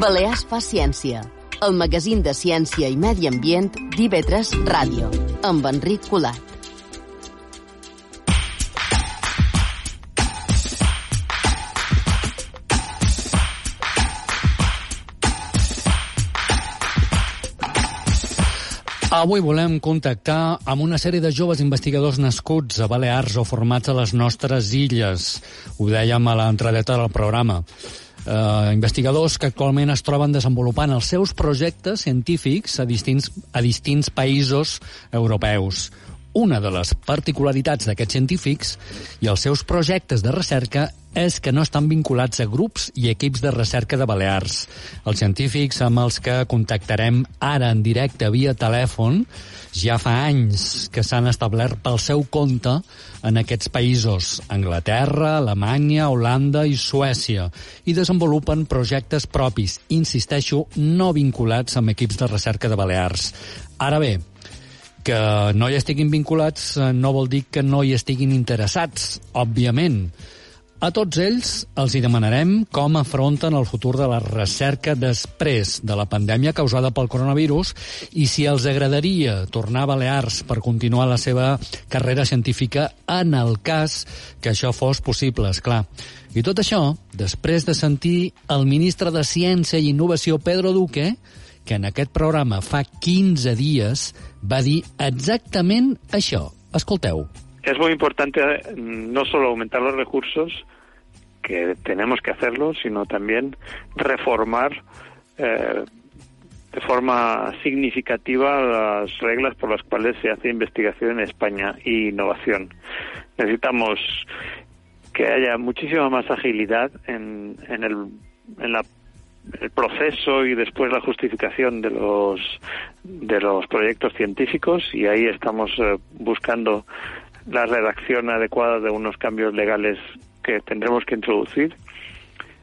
Balears fa ciència. El magazín de ciència i medi ambient d'IV3 Ràdio, amb Enric Colat. Avui volem contactar amb una sèrie de joves investigadors nascuts a Balears o formats a les nostres illes. Ho dèiem a l'entradeta del programa. Uh, investigadors que actualment es troben desenvolupant els seus projectes científics a distints, a distints països europeus. Una de les particularitats d'aquests científics i els seus projectes de recerca és que no estan vinculats a grups i equips de recerca de Balears. Els científics amb els que contactarem ara en directe via telèfon ja fa anys que s'han establert pel seu compte en aquests països, Anglaterra, Alemanya, Holanda i Suècia, i desenvolupen projectes propis, insisteixo, no vinculats amb equips de recerca de Balears. Ara bé, que no hi estiguin vinculats eh, no vol dir que no hi estiguin interessats, òbviament. A tots ells els hi demanarem com afronten el futur de la recerca després de la pandèmia causada pel coronavirus i si els agradaria tornar a Balears per continuar la seva carrera científica en el cas que això fos possible, és clar. I tot això després de sentir el ministre de Ciència i Innovació, Pedro Duque, que en aquest programa fa 15 dies va dir exactament això. Escolteu. Es muy importante no solo aumentar los recursos, que tenemos que hacerlo, sino también reformar eh, de forma significativa las reglas por las cuales se hace investigación en España y innovación. Necesitamos que haya muchísima más agilidad en, en, el proceso y después la justificación de los de los proyectos científicos y ahí estamos eh, buscando la redacción adecuada de unos cambios legales que tendremos que introducir.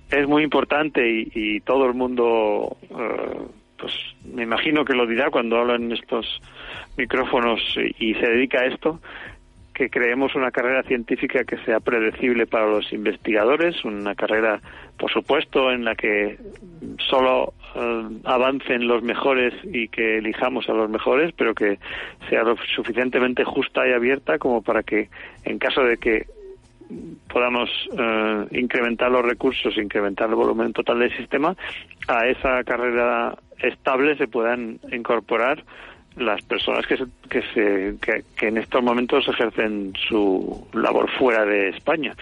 Es muy importante y, y todo el mundo, eh, pues me imagino que lo dirá cuando habla en estos micrófonos y, y se dedica a esto, que creemos una carrera científica que sea predecible para los investigadores, una carrera, por supuesto, en la que solo uh, avancen los mejores y que elijamos a los mejores, pero que sea lo suficientemente justa y abierta como para que, en caso de que podamos uh, incrementar los recursos, incrementar el volumen total del sistema, a esa carrera estable se puedan incorporar las personas que, se, que, se, que, que en estos momentos ejercen su labor fuera de España.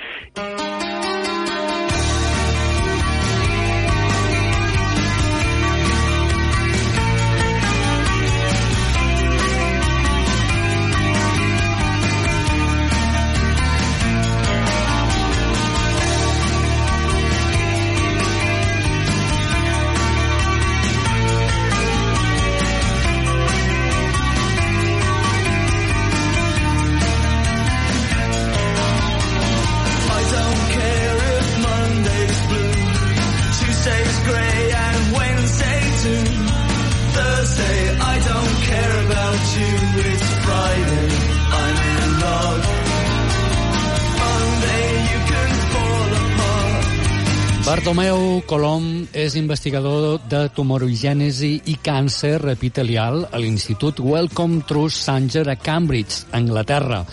Bartomeu Colom és investigador de tumorigènesi i càncer epitelial a l'Institut Wellcome Trust Sanger a Cambridge, Anglaterra.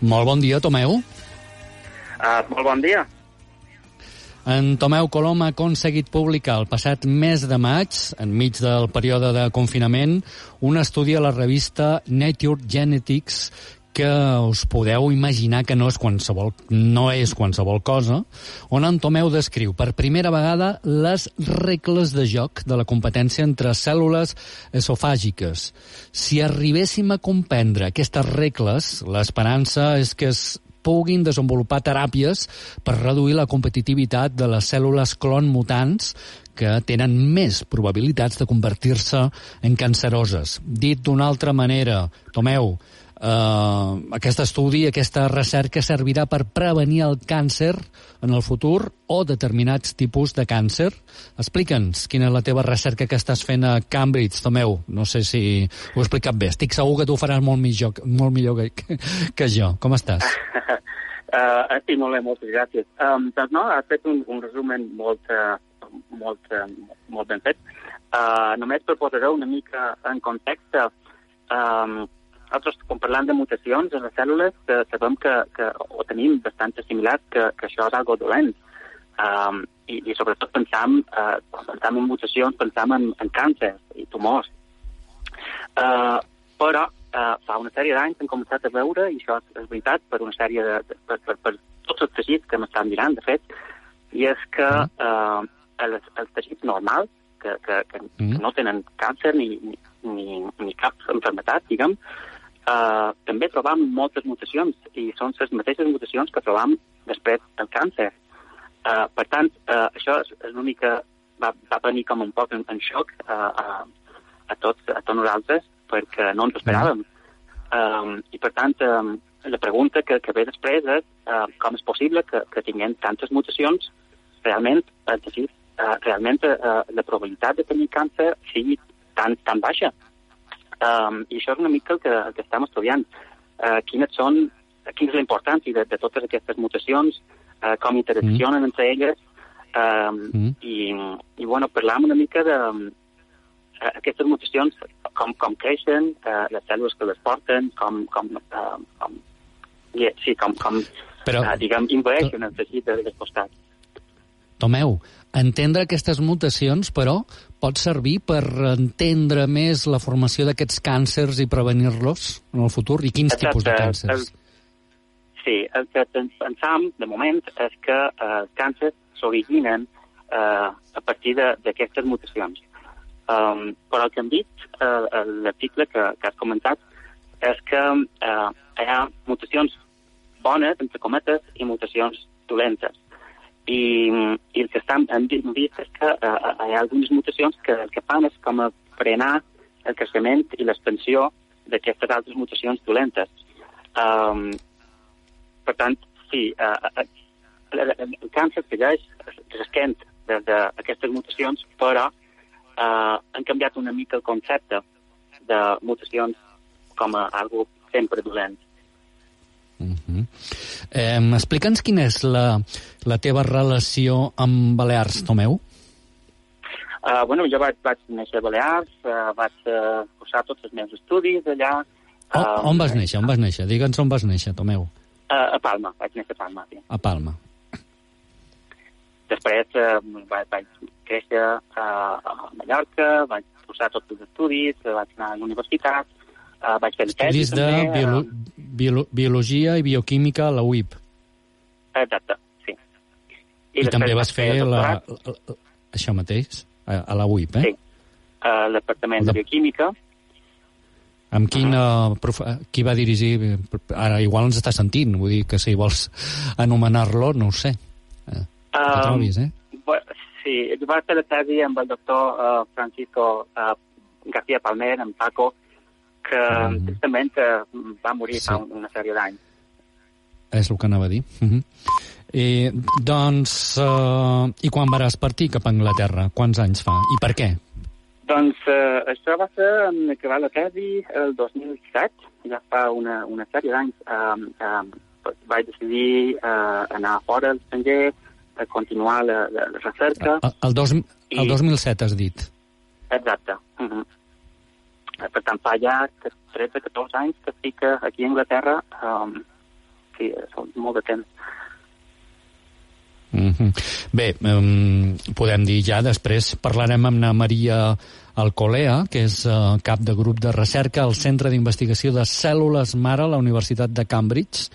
Molt bon dia, Tomeu. Uh, molt bon dia. En Tomeu Colom ha aconseguit publicar el passat mes de maig, enmig del període de confinament, un estudi a la revista Nature Genetics que us podeu imaginar que no és qualsevol, no és qualsevol cosa, on en Tomeu descriu per primera vegada les regles de joc de la competència entre cèl·lules esofàgiques. Si arribéssim a comprendre aquestes regles, l'esperança és que es puguin desenvolupar teràpies per reduir la competitivitat de les cèl·lules clon mutants que tenen més probabilitats de convertir-se en canceroses. Dit d'una altra manera, Tomeu, Uh, aquest estudi, aquesta recerca servirà per prevenir el càncer en el futur o determinats tipus de càncer. Explica'ns quina és la teva recerca que estàs fent a Cambridge, Tomeu. No sé si ho he explicat bé. Estic segur que tu ho faràs molt millor, molt millor que, que jo. Com estàs? Uh, estic molt bé, moltes gràcies. Um, doncs no, has fet un, un resumen molt, uh, molt, eh, molt ben fet. Uh, només per posar una mica en context, um, nosaltres, quan parlem de mutacions en les cèl·lules, uh, sabem que, que ho tenim bastant assimilat, que, que això és algo dolent. Um, i, I sobretot pensam, uh, quan pensam en mutacions, pensam en, en càncer i tumors. Uh, però uh, fa una sèrie d'anys hem començat a veure, i això és veritat, per una sèrie de, de per, per, per tots els teixits que m'estan mirant, de fet, i és que uh, els, els teixits normals, que, que, que, mm. que no tenen càncer ni, ni, ni cap enfermetat, diguem, uh, també trobam moltes mutacions, i són les mateixes mutacions que trobam després del càncer. Uh, per tant, uh, això és, és una mica... Va, va venir com un poc en, en xoc uh, a, a, tots, a tots nosaltres, perquè no ens esperàvem. Um, I, per tant, um, la pregunta que, que ve després és uh, com és possible que, que tinguem tantes mutacions realment, és dir, uh, realment uh, la probabilitat de tenir càncer sigui tan, tan baixa. Um, I això és una mica el que, el que estem estudiant. Uh, quines són, quina és la importància de, de totes aquestes mutacions, uh, com interaccionen mm. entre elles, um, mm. i, i bueno, parlam una mica de, uh, aquestes mutacions, com, com creixen, uh, les cèl·lules que les porten, com, com, uh, com, yeah, sí, com, com Però, uh, diguem, invaeixen el teixit d'aquest costat. Tomeu, entendre aquestes mutacions, però, pot servir per entendre més la formació d'aquests càncers i prevenir-los en el futur? I quins Exacte. tipus de càncers? El, sí, el que pensam, de moment, és que eh, els càncers s'originen eh, a partir d'aquestes mutacions. Um, però el que hem dit eh, l'article que, que has comentat és que eh, hi ha mutacions bones, entre cometes, i mutacions dolentes i, i el que estan, hem vist és que uh, hi ha algunes mutacions que el que fan és com a frenar el creixement i l'expansió d'aquestes altres mutacions dolentes. Um, per tant, sí, uh, uh, el, el càncer segueix resquent d'aquestes mutacions, però uh, han canviat una mica el concepte de mutacions com a algo sempre dolent. Mm -hmm. eh, Explica'ns quina és la, la teva relació amb Balears, Tomeu. Uh, bueno, jo vaig, vaig néixer a Balears, uh, vaig uh, posar tots els meus estudis allà. Uh, oh, on vas néixer? On vas néixer? Digue'ns on vas néixer, Tomeu. Uh, a Palma, vaig néixer a Palma, sí. A Palma. Després uh, vaig, vaig créixer uh, a Mallorca, vaig posar tots els estudis, vaig anar a la universitat, uh, vaig fer Estudis de també, biolo biolo biologia i bioquímica a la UIP. Exacte, sí. I, I també vas fer la, la, la, això mateix, a, a la UIP, eh? Sí, al Departament de, de Bioquímica. Amb quin, uh, prof... qui va dirigir... Ara igual ens està sentint, vull dir que si vols anomenar-lo, no ho sé. Eh, um, trobis, eh? Sí, vaig fer la tesi amb el doctor uh, Francisco uh, García Palmer, amb Paco, que mm. tristament va morir sí. fa una sèrie d'anys. És el que anava a dir. Uh -huh. I, doncs, uh, i quan varàs partir cap a Anglaterra? Quants anys fa? I per què? Doncs uh, això va ser en acabar la tesi el 2007, ja fa una, una sèrie d'anys. Um, um, vaig decidir uh, anar fora a l'estranger, a continuar la, la, la recerca. El, el, dos, el 2007 has dit. Exacte. Uh -huh. Eh, per tant, fa ja 13-14 anys que estic aquí a Anglaterra. Um, sí, són molt de temps. Mm -hmm. Bé, um, podem dir ja, després parlarem amb la Maria Alcolea, que és uh, cap de grup de recerca al Centre d'Investigació de Cèl·lules Mare a la Universitat de Cambridge,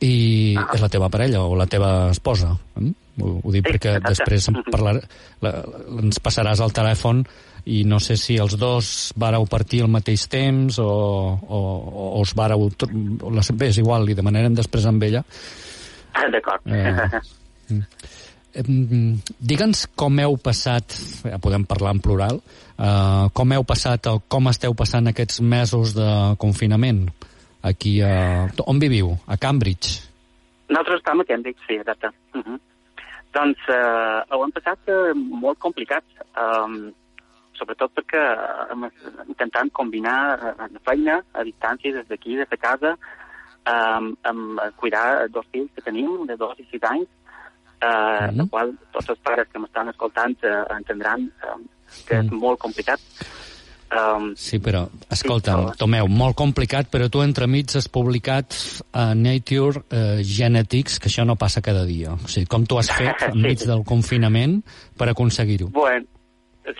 i ah. és la teva parella o la teva esposa. Eh? Ho, ho dic sí, perquè exacte. després parlar, la, ens passaràs al telèfon i no sé si els dos vareu partir al mateix temps o, o, o us vareu... Bé, és igual, li demanarem després amb ella. Ah, d'acord. Eh, Digue'ns com heu passat, ja podem parlar en plural, eh, com heu passat, o com esteu passant aquests mesos de confinament aquí a... On viviu? A Cambridge? Nosaltres estem a Cambridge, sí, exacte. Uh -huh. Doncs eh, ho hem passat eh, molt complicat. Um, sobretot perquè hem intentant combinar eh, la feina a distància des d'aquí, des de casa, amb, amb cuidar dos fills que tenim, de dos i sis anys, eh, mm -hmm. la qual tots els pares que m'estan escoltant eh, entendran eh, que mm. és molt complicat. Um, sí, però, escolta'm, sí, Tomeu, molt complicat, però tu entremig has publicat a Nature uh, Genetics, que això no passa cada dia. O sigui, com tu has fet enmig sí. del confinament per aconseguir-ho? Bueno,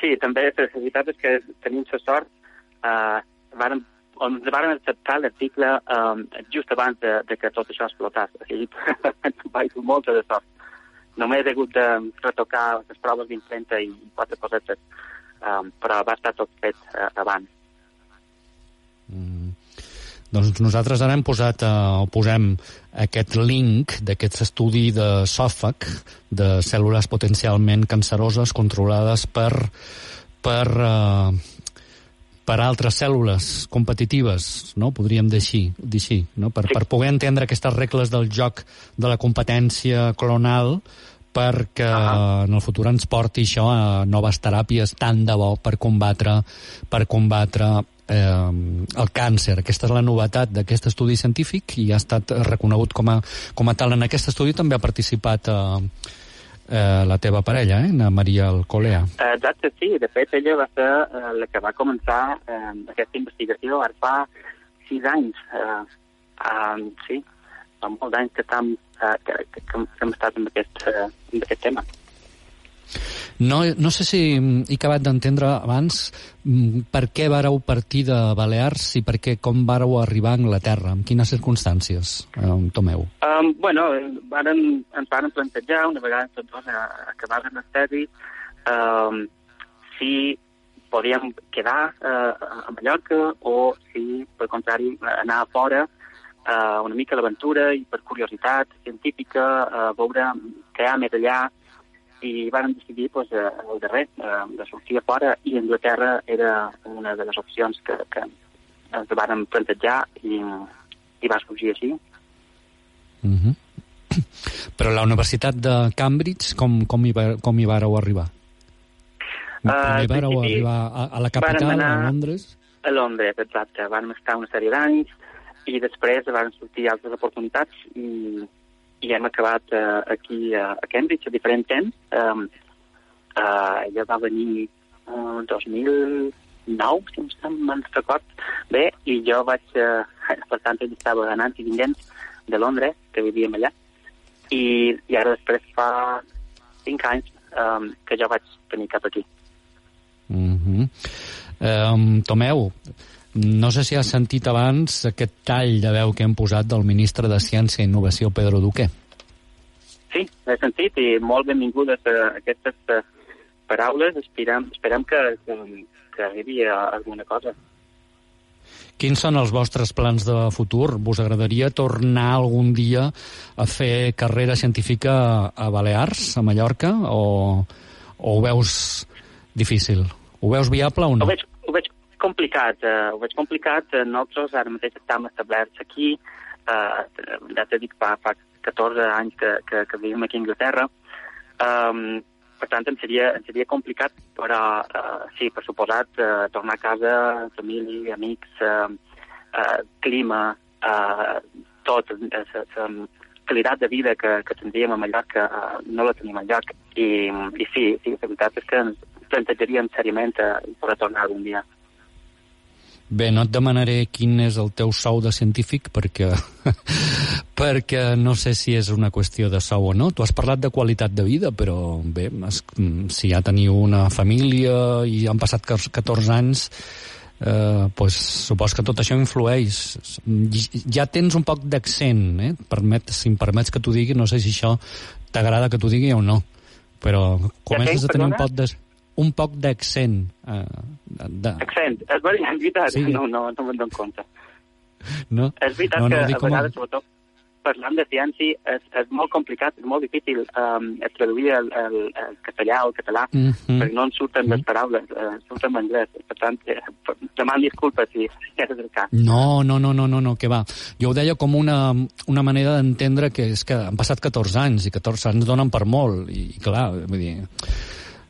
sí, també la veritat és que tenim la sort, vàrem on ens van acceptar l'article um, just abans de, de que tot això explotàs. O sigui, vaig molta de sort. Només he hagut de retocar les proves d'impremta i quatre cosetes, um, però va estar tot fet uh, abans. Doncs nosaltres ara hem posat, o posem aquest link d'aquest estudi de SOFAC, de cèl·lules potencialment canceroses controlades per, per uh, per altres cèl·lules competitives, no? podríem dir així, dir així no? per, sí. per poder entendre aquestes regles del joc de la competència clonal perquè uh -huh. en el futur ens porti això a noves teràpies tant de bo per combatre per combatre eh, el càncer. Aquesta és la novetat d'aquest estudi científic i ha estat reconegut com a, com a tal. En aquest estudi també ha participat eh, eh, la teva parella, eh, na Maria Alcolea. Exacte, sí. De fet, ella va ser eh, la que va començar eh, aquesta investigació ara fa sis anys. Eh, eh, sí, fa molts anys que, estem, eh, que, que, que hem estat amb aquest, eh, amb aquest tema. No, no sé si he acabat d'entendre abans mm, per què vareu partir de Balears i per què, com vareu arribar a Anglaterra, en quines circumstàncies, eh, Tomeu? Um, bueno, varen, ens van plantejar una vegada tots dos a, a acabar l'estadi um, si podíem quedar uh, a Mallorca o si, per contrari, anar a fora uh, una mica l'aventura i per curiositat científica, uh, veure què ha més allà, i van decidir pues, eh, el darrer, eh, de sortir a fora, i Anglaterra era una de les opcions que, que ens van plantejar i, i va sorgir així. Mm -hmm. Però la Universitat de Cambridge, com, com, hi, va, com hi vareu arribar? Uh, Primer vareu arribar a, a la capital, a Londres? A Londres, exacte. Vam estar una sèrie d'anys i després van sortir altres oportunitats i i hem acabat uh, aquí a, Cambridge a diferent temps. Um, uh, ella va venir uh, 2009, si em me'n record bé, i jo vaig, uh, per tant, ell estava anant i vinguent de Londres, que vivíem allà, i, i ara després fa cinc anys um, que jo vaig venir cap aquí. Mm -hmm. um, Tomeu, no sé si has sentit abans aquest tall de veu que hem posat del ministre de Ciència i Innovació, Pedro Duque. Sí, he sentit i molt benvingudes a aquestes eh, paraules. Esperem, esperem que, que, que arribi a alguna cosa. Quins són els vostres plans de futur? Vos agradaria tornar algun dia a fer carrera científica a Balears, a Mallorca, o, o ho veus difícil? Ho veus viable o no? Ho veig complicat, uh, ho veig complicat. Uh, nosaltres ara mateix estem establerts aquí, uh, ja t'he dit, fa, fa 14 anys que, que, que vivim aquí a Anglaterra. Um, per tant, em seria, em seria complicat, però uh, sí, per suposat, uh, tornar a casa, família, amics, uh, uh, clima, uh, tot, la qualitat de vida que, que tindríem a Mallorca uh, no la tenim a lloc. I, i sí, sí, la veritat és que ens plantejaríem seriament uh, poder tornar algun dia. Bé, no et demanaré quin és el teu sou de científic perquè, perquè no sé si és una qüestió de sou o no. Tu has parlat de qualitat de vida, però bé, es, si ja teniu una família i han passat 14 anys, eh, pues, supos que tot això influeix. Ja tens un poc d'accent, eh? Permet, si em permets que t'ho digui, no sé si això t'agrada que t'ho digui o no, però comences a tenir un poc de un poc d'accent. Eh, de... Accent, és veritat, sí. no, no, no me'n dono compte. No? És veritat no, no, que a vegades, sobretot, parlant de ciència és, és molt complicat, és molt difícil um, traduir el, el, el castellà o el català, mm -hmm. perquè no ens surten mm -hmm. les paraules, uh, surten en anglès. Per tant, eh, demano disculpes si és el cas. No, no, no, no, no, no, que va. Jo ho deia com una, una manera d'entendre que és que han passat 14 anys, i 14 anys donen per molt, i clar, vull dir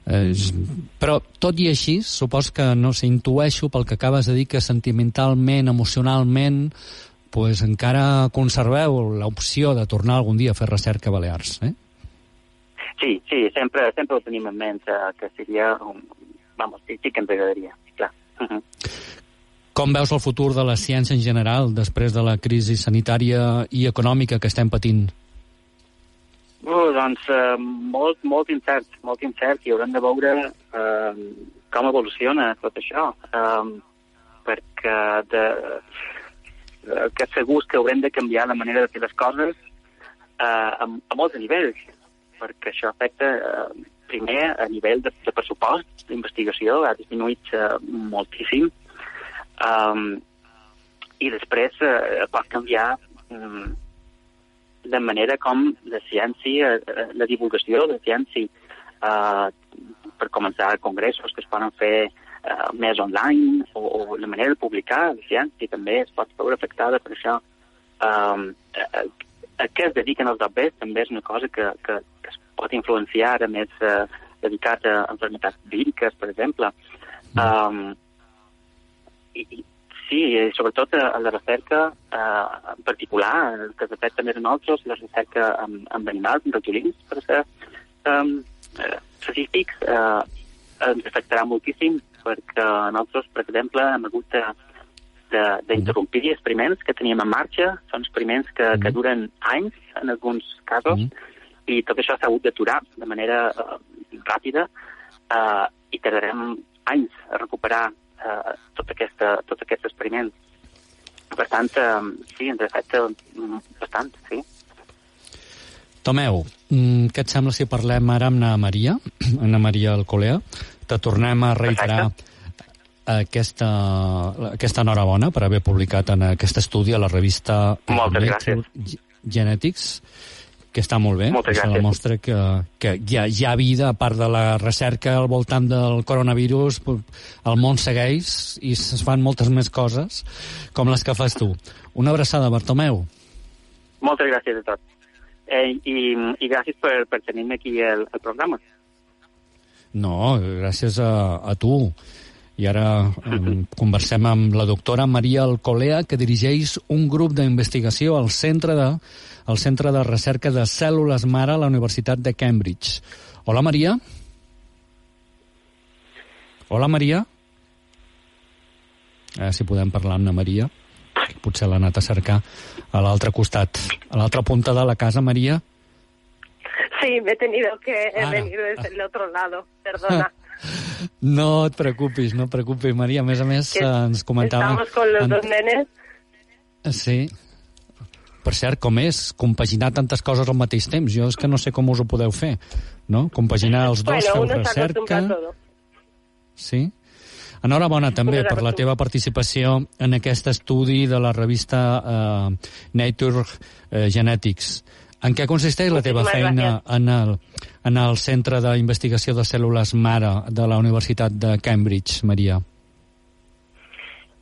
Eh, però, tot i així, supos que, no sé, intueixo pel que acabes de dir que sentimentalment, emocionalment, pues, encara conserveu l'opció de tornar algun dia a fer recerca a Balears, eh? Sí, sí, sempre, sempre ho tenim en ment, eh, que seria... Un... Vamos, sí, sí que ens agradaria, clar. Uh -huh. Com veus el futur de la ciència en general després de la crisi sanitària i econòmica que estem patint? Uh, doncs uh, molt, molt incert, molt incert, i haurem de veure uh, com evoluciona tot això, um, perquè de, uh, que segur que haurem de canviar la manera de fer les coses uh, a, a molts nivells, perquè això afecta eh, primer a nivell de, de pressupost d'investigació, ha disminuït eh, moltíssim, um, i després eh, pot canviar um, de manera com la ciència, eh, la divulgació de ciència, eh, per començar congressos que es poden fer eh, més online, o, o la manera de publicar la ciència també es pot veure afectada per això. Eh, a què es dediquen els dobbers també és una cosa que, que, que es pot influenciar, a més, eh, dedicat a enfermetats víriques, per exemple. Um, i, i, sí, i sobretot a, a la recerca eh, en particular, que de fet també nosaltres, la recerca amb, amb animals, amb ratolins, per ser um, específics, eh, ens afectarà moltíssim perquè nosaltres, per exemple, hem hagut de, d'interrompir experiments que teníem en marxa, són experiments que, mm. que duren anys en alguns casos, mm. i tot això s'ha hagut d'aturar de manera uh, ràpida uh, i tardarem anys a recuperar uh, tot, aquesta, tot aquest experiment. Per tant, uh, sí, ens afecta bastant, sí. Tomeu, mm, què et sembla si parlem ara amb Ana Maria, Ana Maria Alcolea? Te tornem a reiterar Perfecte aquesta, aquesta enhorabona per haver publicat en aquest estudi a la revista Moltes gràcies. Genetics, que està molt bé. Moltes gràcies. demostra que, que hi, ha, hi ha vida, a part de la recerca al voltant del coronavirus, el món segueix i es fan moltes més coses com les que fas tu. Una abraçada, Bartomeu. Moltes gràcies a tots. Eh, i, I gràcies per, per tenir-me aquí el, el programa. No, gràcies a, a tu. I ara um, conversem amb la doctora Maria Alcolea, que dirigeix un grup d'investigació al centre de al Centre de Recerca de Cèl·lules Mare a la Universitat de Cambridge. Hola, Maria. Hola, Maria. Veure si podem parlar amb la Maria. Potser l'ha anat a cercar a l'altre costat, a l'altra punta de la casa, Maria. Sí, me he tenido que Ara. venir desde el otro lado, perdona. No et preocupis, no et preocupis, Maria. A més a més, que ens comentava... Estamos con los en... dos nenes. Sí. Per cert, com és compaginar tantes coses al mateix temps? Jo és que no sé com us ho podeu fer, no? Compaginar els dos, bueno, feu recerca... Sí? Enhorabona també per la teva participació en aquest estudi de la revista uh, Nature uh, Genetics. En què consisteix la teva feina en el, en el Centre d'Investigació de Cèl·lules Mare de la Universitat de Cambridge, María?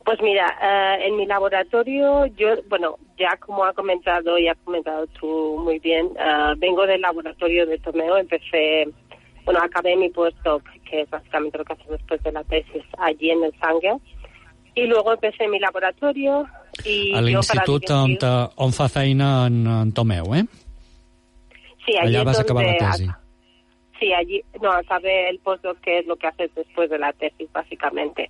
Pues mira, uh, en mi laboratorio, yo, bueno, ya como ha comentado y ha comentado tú muy bien, uh, vengo del laboratorio de Tomeo, empecé, bueno, acabé mi puesto, que es básicamente lo que hace después de la tesis, allí en el Sangue, y luego empecé mi laboratorio y... A l'institut on, on fa feina en, en Tomeu, eh? Sí, allí Allá vas a acabar la tesis. Sí, allí, no, acabé el postdoc, que es lo que haces después de la tesis, básicamente.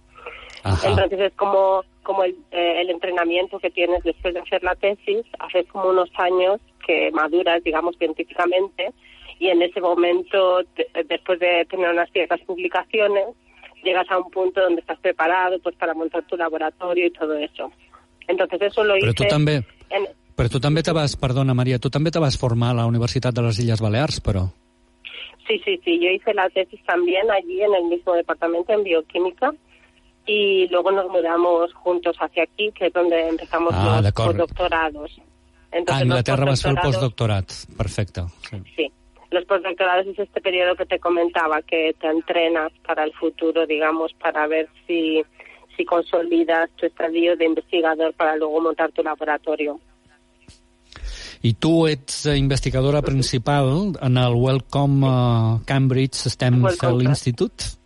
Ajá. Entonces es como, como el, eh, el entrenamiento que tienes después de hacer la tesis, haces como unos años que maduras, digamos, científicamente, y en ese momento, después de tener unas ciertas publicaciones, llegas a un punto donde estás preparado pues para montar tu laboratorio y todo eso. Entonces eso lo Pero hice... tú también... En, però tu també te vas, perdona Maria, tu també te vas formar a la Universitat de les Illes Balears, però... Sí, sí, sí, yo hice la tesis también allí en el mismo departamento en bioquímica y luego nos mudamos juntos hacia aquí, que es donde empezamos ah, los postdoctorados. Entonces, a Inglaterra vas fer el postdoctorat, perfecte. Sí. sí, los postdoctorados es este periodo que te comentaba, que te entrenas para el futuro, digamos, para ver si, si consolidas tu estadio de investigador para luego montar tu laboratorio. I tu ets investigadora principal en el Wellcome uh, Cambridge Stem Cell Institute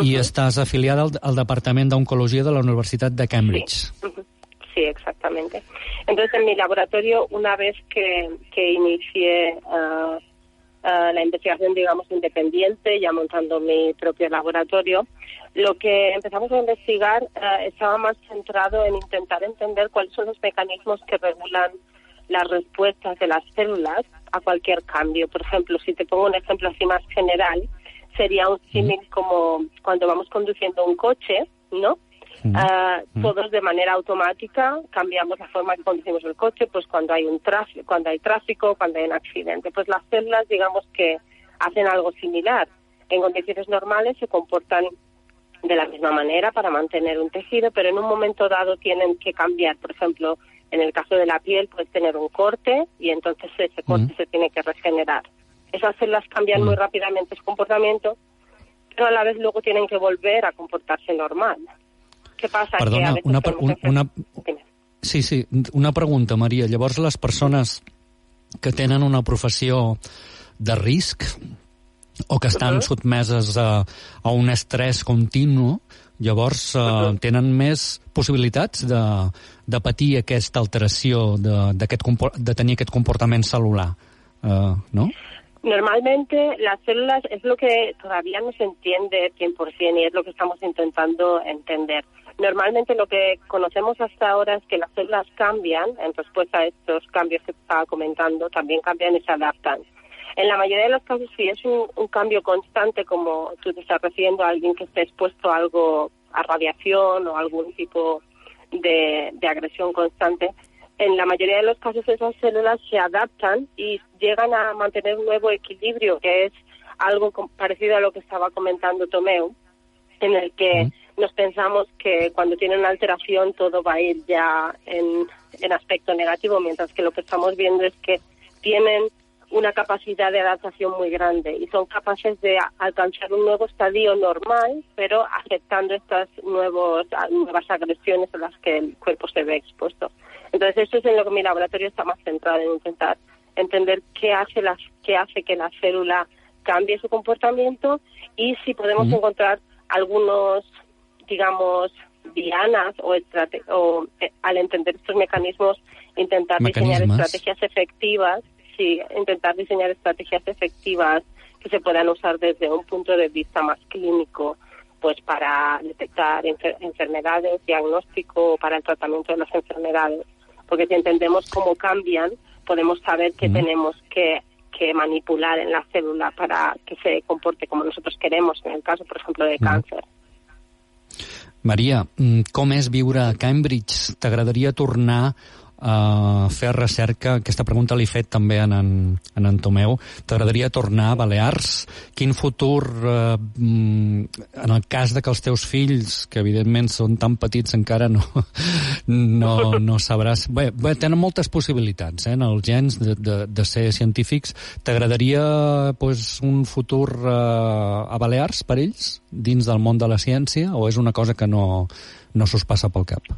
i uh -huh. estàs afiliada al, al Departament d'Oncologia de la Universitat de Cambridge. Sí. Uh -huh. sí, exactamente. Entonces, en mi laboratorio, una vez que, que inicié uh, la investigación, digamos, independiente, ya montando mi propio laboratorio, lo que empezamos a investigar eh, estaba más centrado en intentar entender cuáles son los mecanismos que regulan las respuestas de las células a cualquier cambio. Por ejemplo, si te pongo un ejemplo así más general, sería un símil como cuando vamos conduciendo un coche, ¿no? Uh, todos de manera automática cambiamos la forma que conducimos el coche, pues cuando hay un tráfico, cuando hay tráfico, cuando hay un accidente, pues las células, digamos que hacen algo similar. En condiciones normales se comportan de la misma manera para mantener un tejido, pero en un momento dado tienen que cambiar. Por ejemplo, en el caso de la piel puedes tener un corte y entonces ese corte se tiene que regenerar. Esas células cambian muy rápidamente su comportamiento, pero a la vez luego tienen que volver a comportarse normal. Què passa? Perdona, que una, una, una, sí, sí, una pregunta, Maria. Llavors, les persones que tenen una professió de risc o que estan uh -huh. sotmeses a, a un estrès continu, llavors uh, uh -huh. tenen més possibilitats de, de patir aquesta alteració, de, de tenir aquest comportament celular, uh, no? Normalmente las células es lo que todavía no se entiende 100% y es lo que estamos intentando entender. Normalmente lo que conocemos hasta ahora es que las células cambian en respuesta a estos cambios que estaba comentando, también cambian y se adaptan. En la mayoría de los casos, si es un, cambio constante, como tú te estás refiriendo a alguien que esté expuesto a algo, a radiación o algún tipo de agresión constante, en la mayoría de los casos esas células se adaptan y llegan a mantener un nuevo equilibrio, que es algo parecido a lo que estaba comentando Tomeu, en el que nos pensamos que cuando tiene una alteración todo va a ir ya en, en aspecto negativo, mientras que lo que estamos viendo es que tienen una capacidad de adaptación muy grande y son capaces de alcanzar un nuevo estadio normal, pero aceptando estas nuevos, nuevas agresiones a las que el cuerpo se ve expuesto. Entonces, eso es en lo que mi laboratorio está más centrado, en intentar entender qué hace, las, qué hace que la célula cambie su comportamiento y si podemos encontrar algunos, digamos, dianas o, o eh, al entender estos mecanismos, intentar diseñar estrategias efectivas, sí, intentar diseñar estrategias efectivas que se puedan usar desde un punto de vista más clínico, pues para detectar enfermedades, diagnóstico, para el tratamiento de las enfermedades. Porque si entendemos cómo cambian, podemos saber qué tenemos que que manipular en la célula para que se comporte como nosotros queremos, en el caso, por ejemplo, de càncer. Maria, mm, com és viure a Cambridge? T'agradaria tornar a fer recerca, aquesta pregunta l'he fet també en en, en, en Tomeu, t'agradaria tornar a Balears? Quin futur, mm, en el cas de que els teus fills, que evidentment són tan petits encara no, no, no sabràs... Bé, bé, tenen moltes possibilitats, eh, en els gens de, de, de ser científics. T'agradaria pues, un futur eh, a Balears per ells, dins del món de la ciència, o és una cosa que no, no s'us passa pel cap?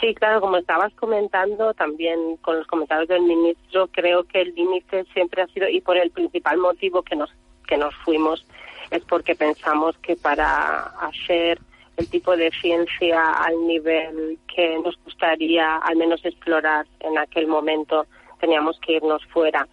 Sí, claro, como estabas comentando también con los comentarios del ministro, creo que el límite siempre ha sido, y por el principal motivo que nos, que nos fuimos, es porque pensamos que para hacer el tipo de ciencia al nivel que nos gustaría al menos explorar en aquel momento, teníamos que irnos fuera.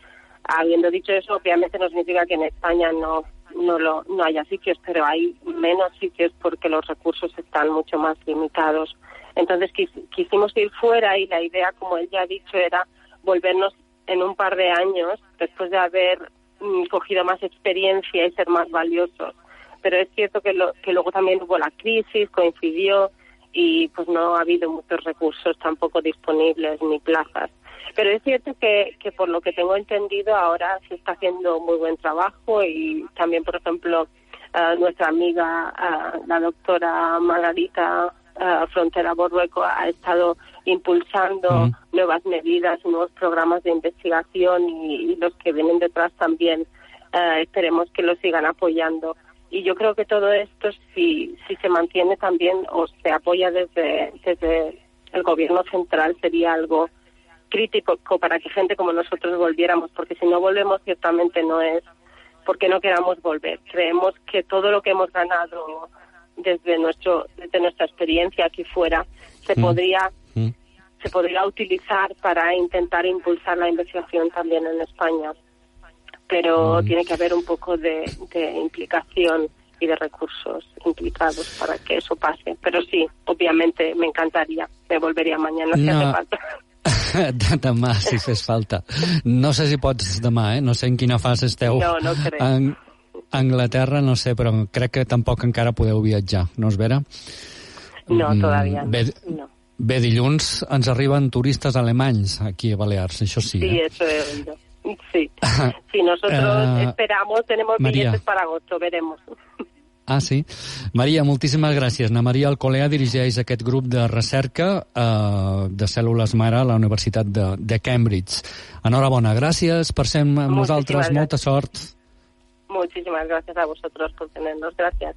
Habiendo dicho eso, obviamente no significa que en España no, no, lo, no haya sitios, pero hay menos sitios porque los recursos están mucho más limitados. Entonces quisimos ir fuera y la idea, como él ya ha dicho, era volvernos en un par de años, después de haber mm, cogido más experiencia y ser más valiosos. Pero es cierto que, lo, que luego también hubo la crisis, coincidió y pues no ha habido muchos recursos tampoco disponibles ni plazas. Pero es cierto que, que por lo que tengo entendido ahora se está haciendo muy buen trabajo y también, por ejemplo, uh, nuestra amiga, uh, la doctora Margarita uh, Frontera Borrueco ha estado impulsando nuevas medidas, nuevos programas de investigación y, y los que vienen detrás también esperemos que lo sigan apoyando. Y yo creo que todo esto, si, si se mantiene también o se apoya desde, desde el gobierno central, sería algo crítico para que gente como nosotros volviéramos, porque si no volvemos ciertamente no es porque no queramos volver. Creemos que todo lo que hemos ganado desde nuestro desde nuestra experiencia aquí fuera se mm. podría mm. se podría utilizar para intentar impulsar la investigación también en España. pero mm. tiene que haber un poco de, implicación y de recursos implicados para que eso pase. Pero sí, obviamente me encantaría, me volvería mañana si hace falta. demà, si fes falta. No sé si pots demà, eh? No sé en quina fase esteu. No, no crec. En Anglaterra, no sé, però crec que tampoc encara podeu viatjar, no és vera? No, mm, todavía bé, no. Bé, dilluns ens arriben turistes alemanys aquí a Balears, això sí. Sí, eh? eso he oído. Sí. sí, nosotros uh, esperamos, tenemos María. billetes para agosto, veremos. Ah, sí? Maria, moltíssimes gràcies. Na Maria Alcolea dirigeix aquest grup de recerca eh, de cèl·lules mare a la Universitat de, de Cambridge. Enhorabona, gràcies per ser amb nosaltres. Molta sort. Muchísimas gracias a vosotros por tenernos. Gracias.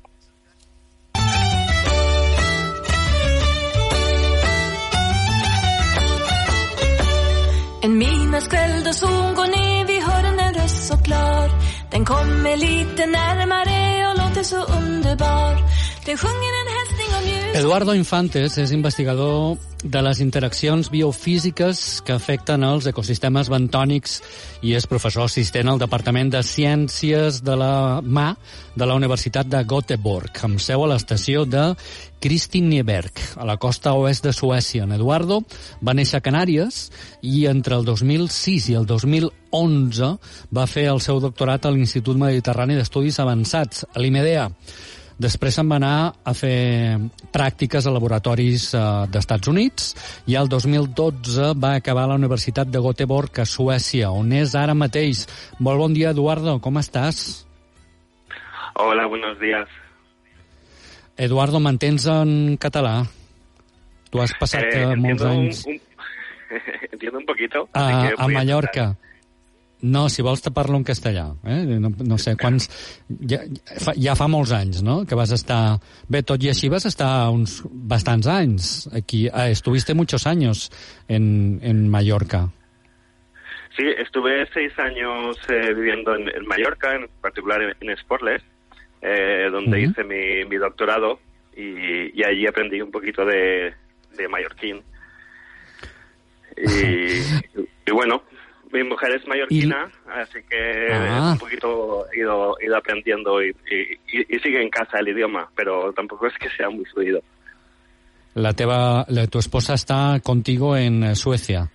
En midnattskväll då solen går ner vi hör en röst så klar Den kommer lite närmare och låter så underbar Den sjunger en ljus Eduardo Infantes és investigador de les interaccions biofísiques que afecten els ecosistemes bentònics i és professor assistent al Departament de Ciències de la Mà de la Universitat de Göteborg, amb seu a l'estació de Kristineberg, a la costa oest de Suècia. En Eduardo va néixer a Canàries i entre el 2006 i el 2011 va fer el seu doctorat a l'Institut Mediterrani d'Estudis Avançats, a l'IMEDEA. Després se'n va anar a fer pràctiques a laboratoris eh, d'Estats Units i el 2012 va acabar a la Universitat de Göteborg, a Suècia, on és ara mateix. Molt bon dia, Eduardo, com estàs? Hola, buenos días. Eduardo, mantens en català? Tu has passat eh, molts anys... Un, un... entiendo un poquito. A, a Mallorca. Intentar. No, si vols te parlo en castellà. Eh? No, no sé, quants... Ja, fa, ja fa molts anys, no?, que vas estar... Bé, tot i així vas estar uns bastants anys aquí. Ah, estuviste muchos años en, en Mallorca. Sí, estuve seis años eh, viviendo en, en, Mallorca, en particular en, en Sportles, eh, donde uh -huh. hice mi, mi doctorado y, y, allí aprendí un poquito de, de mallorquín. Y, y bueno, mi mujer es mallorquina, y... así que ah. un poquito he ido, ido aprendiendo y, y, y, sigue en casa el idioma, pero tampoco es que sea muy fluido. La, teva, la tu esposa está contigo en Suecia.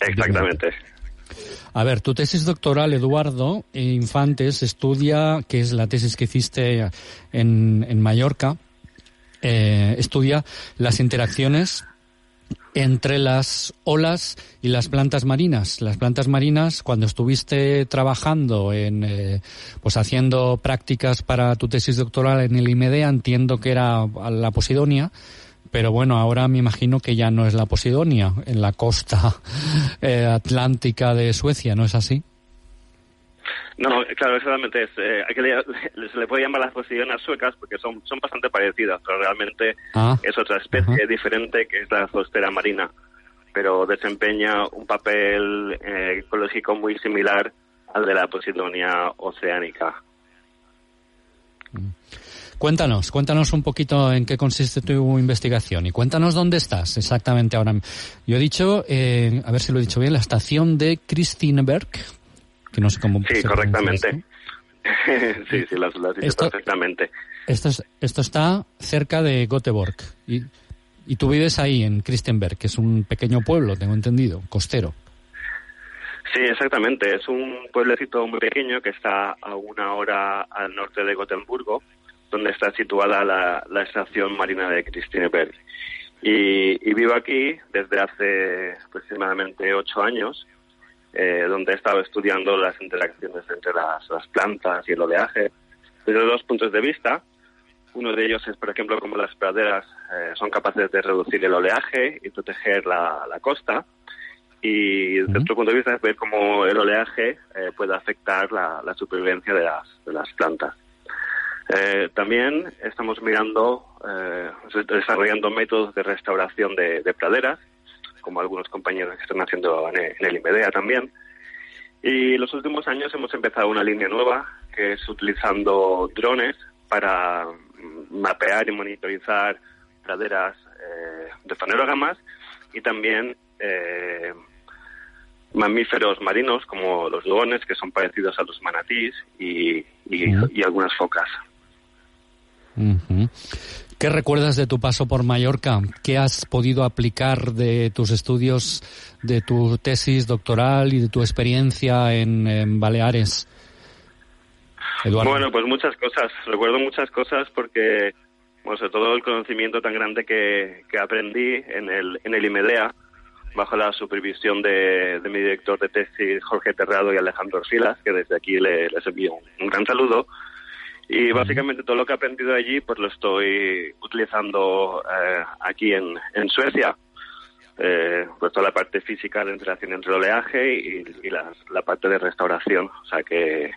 Exactamente. A ver, tu tesis doctoral, Eduardo Infantes, estudia, que es la tesis que hiciste en, en Mallorca, eh, estudia las interacciones entre las olas y las plantas marinas. Las plantas marinas, cuando estuviste trabajando en, eh, pues haciendo prácticas para tu tesis doctoral en el IMEDEA, entiendo que era la Posidonia, pero bueno, ahora me imagino que ya no es la Posidonia en la costa eh, atlántica de Suecia, ¿no es así? No, claro, exactamente es. Eh, que le, se le puede llamar las posidonas suecas porque son, son bastante parecidas, pero realmente ah, es otra especie diferente que es la zostera marina, pero desempeña un papel eh, ecológico muy similar al de la posidonia oceánica. Cuéntanos, cuéntanos un poquito en qué consiste tu investigación y cuéntanos dónde estás exactamente ahora. Yo he dicho, eh, a ver si lo he dicho bien, la estación de Kristineberg, que no sé cómo... Sí, correctamente. sí, sí, las, las esto, perfectamente. Esto, esto está cerca de Göteborg y, y tú vives ahí, en Christenberg, que es un pequeño pueblo, tengo entendido, costero. Sí, exactamente. Es un pueblecito muy pequeño que está a una hora al norte de Gotemburgo, donde está situada la, la estación marina de Christineberg. Y, y, vivo aquí desde hace aproximadamente ocho años eh, donde he estado estudiando las interacciones entre las, las, plantas y el oleaje desde dos puntos de vista. Uno de ellos es, por ejemplo, cómo las praderas eh, son capaces de reducir el oleaje y proteger la, la costa. Y desde otro punto de vista es ver cómo el oleaje eh, puede afectar la, la, supervivencia de las, de las plantas. Eh, también estamos mirando, eh, desarrollando métodos de restauración de, de praderas como algunos compañeros que están haciendo en el IMEDEA también. Y en los últimos años hemos empezado una línea nueva, que es utilizando drones para mapear y monitorizar praderas eh, de fanerógamas y también eh, mamíferos marinos como los duones, que son parecidos a los manatís, y, y, algunas focas. ¿Qué recuerdas de tu paso por Mallorca? ¿Qué has podido aplicar de tus estudios, de tu tesis doctoral y de tu experiencia en, Baleares? Bueno, pues muchas cosas. Recuerdo muchas cosas porque, bueno, sobre todo el conocimiento tan grande que, que aprendí en el, en el IMEDEA, bajo la supervisión de, mi director de tesis, Jorge Terrado y Alejandro Silas, que desde aquí les envío un, gran saludo. Y básicamente todo lo que he aprendido allí, pues lo estoy utilizando eh, aquí en, en Suecia. Eh, pues toda la parte física de interacción entre el oleaje y, la, parte de restauración. O sea que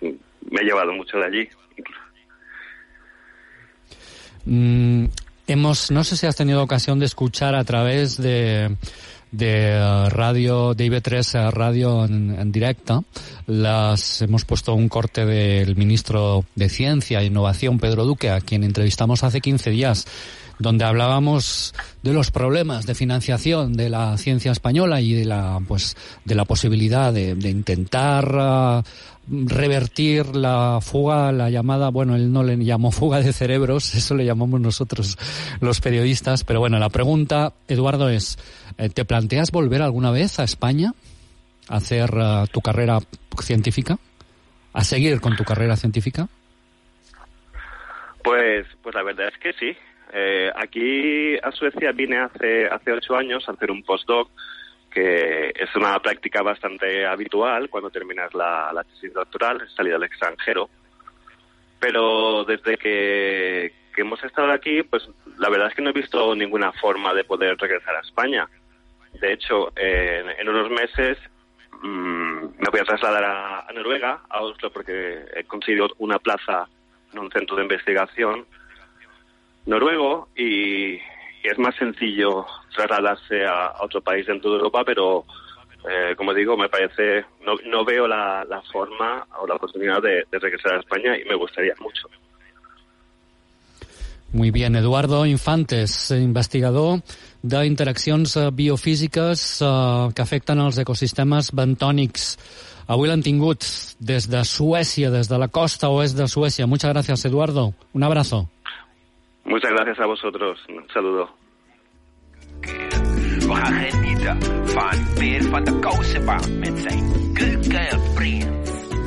me he llevado mucho de allí. Mm, hemos, no sé si has tenido ocasión de escuchar a través de de eh, radio, de IB3 Radio en, directo. Las, hemos puesto un corte del ministro de Ciencia e Innovación, Pedro Duque, a quien entrevistamos hace 15 días donde hablábamos de los problemas de financiación de la ciencia española y de la pues de la posibilidad de, intentar uh, revertir la fuga, la llamada, bueno, él no le llamó fuga de cerebros, eso le llamamos nosotros los periodistas, pero bueno, la pregunta, Eduardo, es, eh, ¿te planteas volver alguna vez a España a hacer uh, tu carrera científica? ¿A seguir con tu carrera científica? Pues, pues la verdad es que sí. Eh, aquí a Suecia vine hace, hace ocho años a hacer un postdoc, que es una práctica bastante habitual cuando terminas la, tesis doctoral, salir al extranjero. Pero desde que, hemos estado aquí, pues la verdad es que no he visto ninguna forma de poder regresar a España. De hecho, en, unos meses mm, me voy a trasladar a, a, Noruega, a Oslo, porque he conseguido una plaza en un centro de investigación noruego y, es más sencillo trasladarse a, otro país dentro de Europa, pero eh, como digo, me parece, no, no veo la, forma o la oportunidad de, regresar a España y me gustaría mucho. Muy bien, Eduardo Infantes, investigador d'interaccions eh, biofísiques eh, que afecten els ecosistemes bentònics. Avui l'han tingut des de Suècia, des de la costa oest de Suècia. Muchas gracias, Eduardo. Un abrazo. Muchas gracias a vosotros. Un saludo.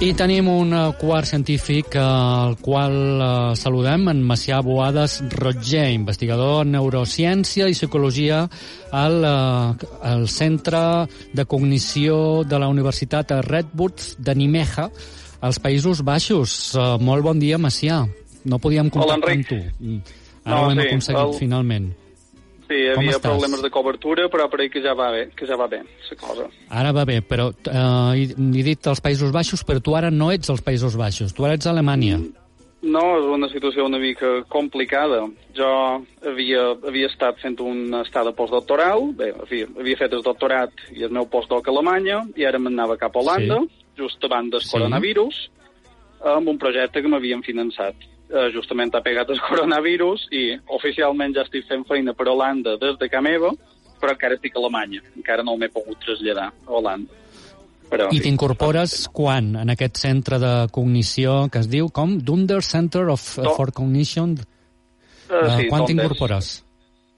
I tenim un eh, quart científic eh, al qual eh, saludem, en Macià Boades Roger, investigador en neurociència i psicologia al, al Centre de Cognició de la Universitat Redwood de Nimeja, als Països Baixos. Molt bon dia, Macià. No podíem contactar amb tu. Ara no, ho hem sí, aconseguit, el... finalment. Sí, hi havia problemes de cobertura, però per que ja va bé, que ja va bé, la cosa. Ara va bé, però eh, he, he dit els Països Baixos, però tu ara no ets als Països Baixos, tu ara ets a Alemanya. Mm, no, és una situació una mica complicada. Jo havia, havia estat fent un estada postdoctoral, bé, havia, havia fet el doctorat i el meu postdoc a Alemanya, i ara m'anava cap a Holanda, sí. just abans del sí. coronavirus, amb un projecte que m'havien finançat eh, justament ha pegat el coronavirus i oficialment ja estic fent feina per Holanda des de ca meva, però encara estic a Alemanya, encara no m'he pogut traslladar a Holanda. Però, I t'incorpores quan en aquest centre de cognició que es diu com? Dunder Center of, no. for Cognition? Uh, sí, quan t'incorpores?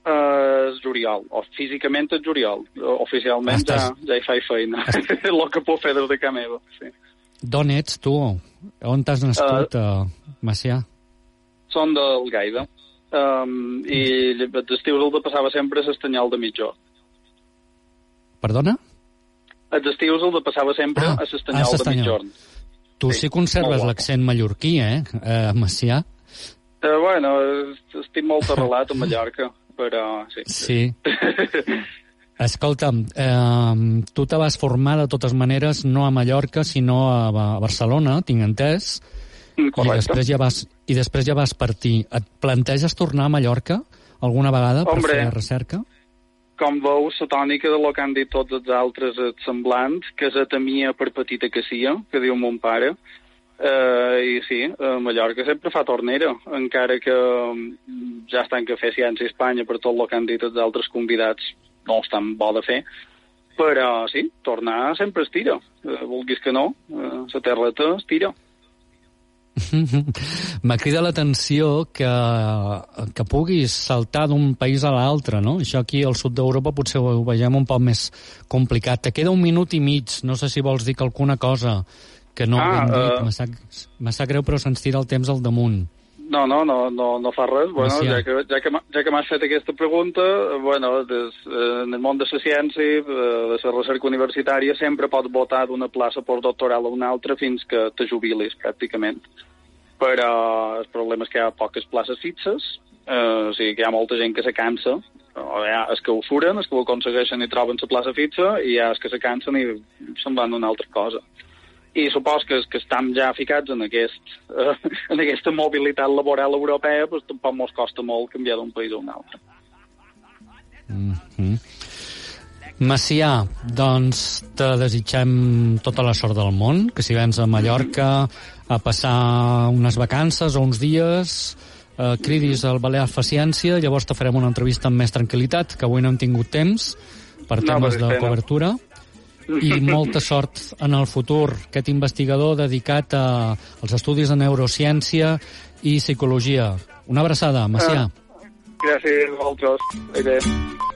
Uh, juliol, o físicament és juliol. Oficialment Estàs... ja, ja hi faig feina. El que puc fer des de ca meva, sí. D'on ets, tu? On t'has nascut, uh, uh, Macià? Són del Gaida. Um, I els estius el de passava sempre a l'Estanyol de mitjorn. Perdona? Els estius el de passava sempre ah, a l'Estanyol de mitjorn. Tu sí, sí conserves l'accent mallorquí, eh, uh, Macià? Uh, bueno, estic molt arrelat a Mallorca, però sí. Sí. Escolta'm, eh, tu te vas formar de totes maneres no a Mallorca, sinó a, a Barcelona, tinc entès. Correcte. I després ja vas, i després ja vas partir. Et planteges tornar a Mallorca alguna vegada per Hombre, fer recerca? Com veus, la tònica de lo que han dit tots els altres semblants, que és a temia per petita que sia, que diu mon pare, Uh, I sí, a Mallorca sempre fa tornera, encara que mm, ja estan que fer ciència a Espanya per tot el que han dit els altres convidats, no és tan bo de fer, Però, sí, tornar sempre es tira. Eh, vulguis que no, eh, la terreta es tira. M'ha cridat l'atenció que, que puguis saltar d'un país a l'altre, no? Això aquí al sud d'Europa potser ho veiem un poc més complicat. Te queda un minut i mig, no sé si vols dir que alguna cosa que no ah, hem dit. Uh... Sap, me sap greu, però se'ns tira el temps al damunt. No, no, no, no, no fa res. Bueno, ja que, ja que, ja que m'has fet aquesta pregunta, bueno, des, eh, en el món de la ciència, eh, de la recerca universitària, sempre pots votar d'una plaça postdoctoral a una altra fins que te jubilis, pràcticament. Però el problema és que hi ha poques places fixes, eh, o sigui que hi ha molta gent que se cansa, o hi ha els que ho furen, els que ho aconsegueixen i troben la plaça fixa, i hi ha els que se cansen i se'n van a una altra cosa i supos que, que estem ja ficats en, aquest, eh, en aquesta mobilitat laboral europea, doncs tampoc ens costa molt canviar d'un país a un altre. Mm -hmm. Macià, doncs te desitgem tota la sort del món, que si vens a Mallorca a passar unes vacances o uns dies, eh, cridis al Balear Fa Ciència, llavors te farem una entrevista amb més tranquil·litat, que avui no hem tingut temps per temes no, de cobertura i molta sort en el futur. Aquest investigador dedicat a, als estudis de neurociència i psicologia. Una abraçada, Macià. Ah, gràcies a vosaltres. Adéu.